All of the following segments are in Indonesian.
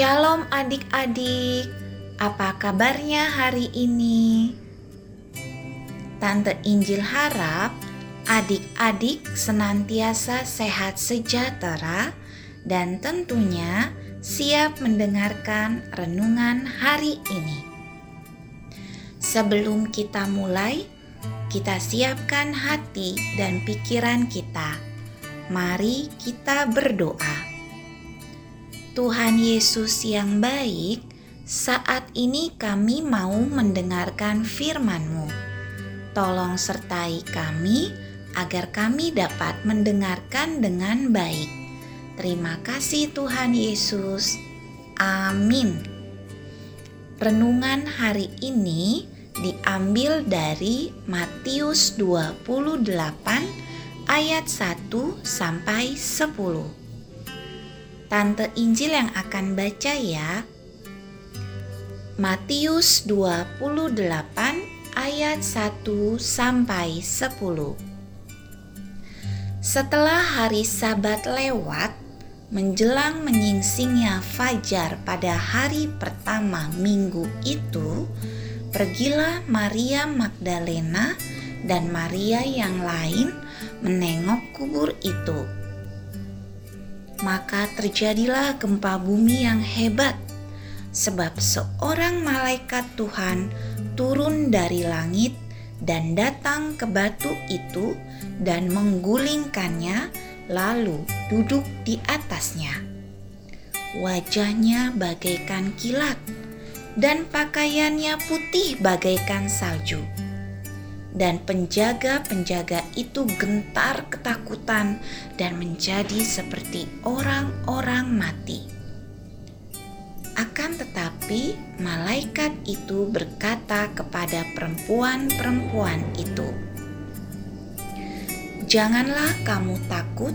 Shalom adik-adik, apa kabarnya hari ini? Tante Injil harap adik-adik senantiasa sehat sejahtera dan tentunya siap mendengarkan renungan hari ini. Sebelum kita mulai, kita siapkan hati dan pikiran kita. Mari kita berdoa. Tuhan Yesus yang baik, saat ini kami mau mendengarkan firman-Mu. Tolong sertai kami agar kami dapat mendengarkan dengan baik. Terima kasih Tuhan Yesus. Amin. Renungan hari ini diambil dari Matius 28 ayat 1 sampai 10. Tante Injil yang akan baca ya. Matius 28 ayat 1 sampai 10. Setelah hari Sabat lewat, menjelang menyingsingnya fajar pada hari pertama minggu itu, pergilah Maria Magdalena dan Maria yang lain menengok kubur itu maka terjadilah gempa bumi yang hebat, sebab seorang malaikat Tuhan turun dari langit dan datang ke batu itu dan menggulingkannya, lalu duduk di atasnya. Wajahnya bagaikan kilat, dan pakaiannya putih bagaikan salju dan penjaga-penjaga itu gentar ketakutan dan menjadi seperti orang-orang mati. Akan tetapi, malaikat itu berkata kepada perempuan-perempuan itu, "Janganlah kamu takut,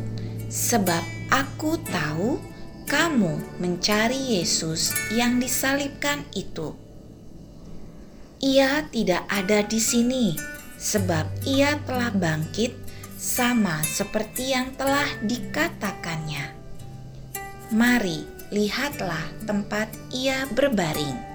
sebab aku tahu kamu mencari Yesus yang disalibkan itu. Ia tidak ada di sini." Sebab ia telah bangkit sama seperti yang telah dikatakannya. Mari, lihatlah tempat ia berbaring.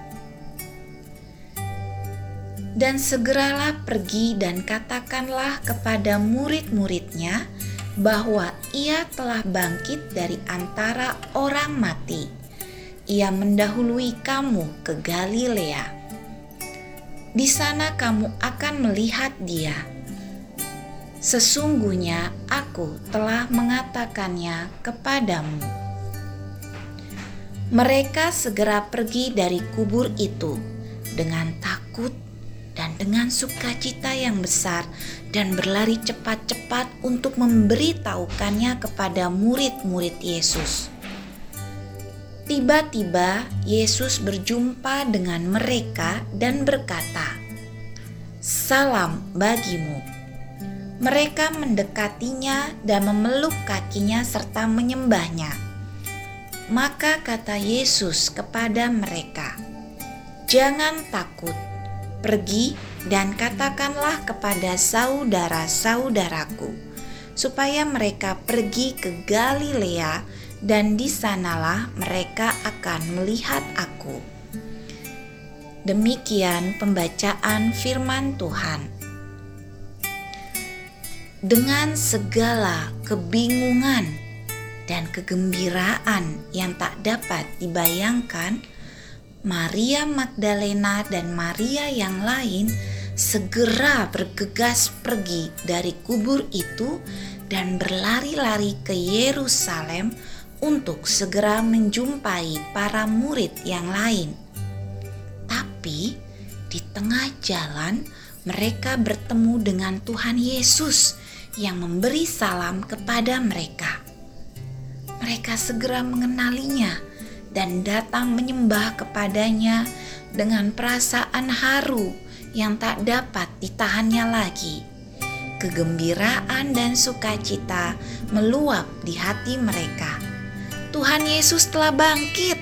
Dan segeralah pergi dan katakanlah kepada murid-muridnya bahwa ia telah bangkit dari antara orang mati. Ia mendahului kamu ke Galilea di sana kamu akan melihat Dia. Sesungguhnya aku telah mengatakannya kepadamu. Mereka segera pergi dari kubur itu dengan takut dan dengan sukacita yang besar dan berlari cepat-cepat untuk memberitahukannya kepada murid-murid Yesus. Tiba-tiba Yesus berjumpa dengan mereka dan berkata, "Salam bagimu." Mereka mendekatinya dan memeluk kakinya serta menyembahnya. Maka kata Yesus kepada mereka, "Jangan takut, pergi dan katakanlah kepada saudara-saudaraku, supaya mereka pergi ke Galilea." Dan di sanalah mereka akan melihat aku. Demikian pembacaan firman Tuhan. Dengan segala kebingungan dan kegembiraan yang tak dapat dibayangkan, Maria Magdalena dan Maria yang lain segera bergegas pergi dari kubur itu dan berlari-lari ke Yerusalem untuk segera menjumpai para murid yang lain. Tapi di tengah jalan mereka bertemu dengan Tuhan Yesus yang memberi salam kepada mereka. Mereka segera mengenalinya dan datang menyembah kepadanya dengan perasaan haru yang tak dapat ditahannya lagi. Kegembiraan dan sukacita meluap di hati mereka Tuhan Yesus telah bangkit.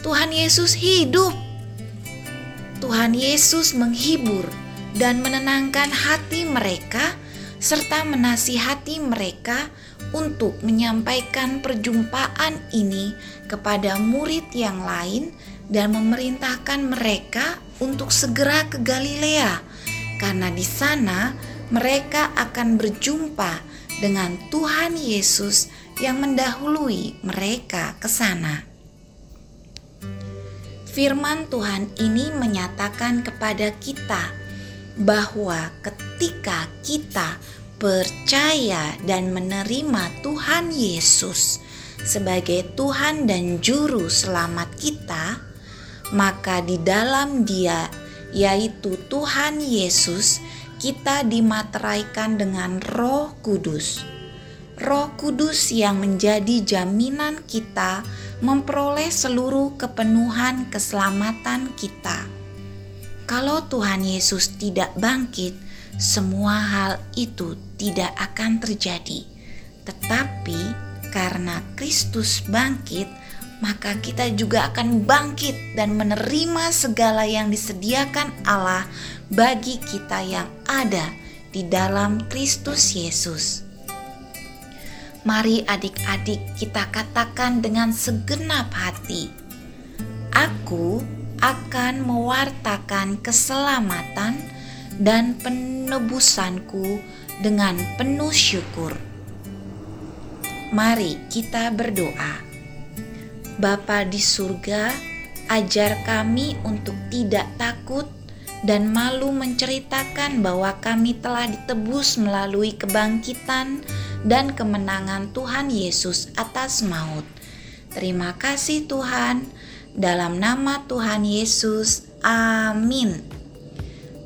Tuhan Yesus hidup. Tuhan Yesus menghibur dan menenangkan hati mereka serta menasihati mereka untuk menyampaikan perjumpaan ini kepada murid yang lain dan memerintahkan mereka untuk segera ke Galilea karena di sana mereka akan berjumpa dengan Tuhan Yesus yang mendahului mereka ke sana. Firman Tuhan ini menyatakan kepada kita bahwa ketika kita percaya dan menerima Tuhan Yesus sebagai Tuhan dan Juru Selamat kita, maka di dalam Dia, yaitu Tuhan Yesus, kita dimateraikan dengan Roh Kudus. Roh Kudus yang menjadi jaminan kita memperoleh seluruh kepenuhan keselamatan kita. Kalau Tuhan Yesus tidak bangkit, semua hal itu tidak akan terjadi. Tetapi karena Kristus bangkit, maka kita juga akan bangkit dan menerima segala yang disediakan Allah bagi kita yang ada di dalam Kristus Yesus. Mari adik-adik kita katakan dengan segenap hati, Aku akan mewartakan keselamatan dan penebusanku dengan penuh syukur. Mari kita berdoa. Bapa di surga, ajar kami untuk tidak takut dan malu menceritakan bahwa kami telah ditebus melalui kebangkitan dan kemenangan Tuhan Yesus atas maut. Terima kasih Tuhan, dalam nama Tuhan Yesus. Amin.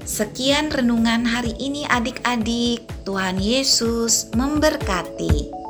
Sekian renungan hari ini adik-adik. Tuhan Yesus memberkati.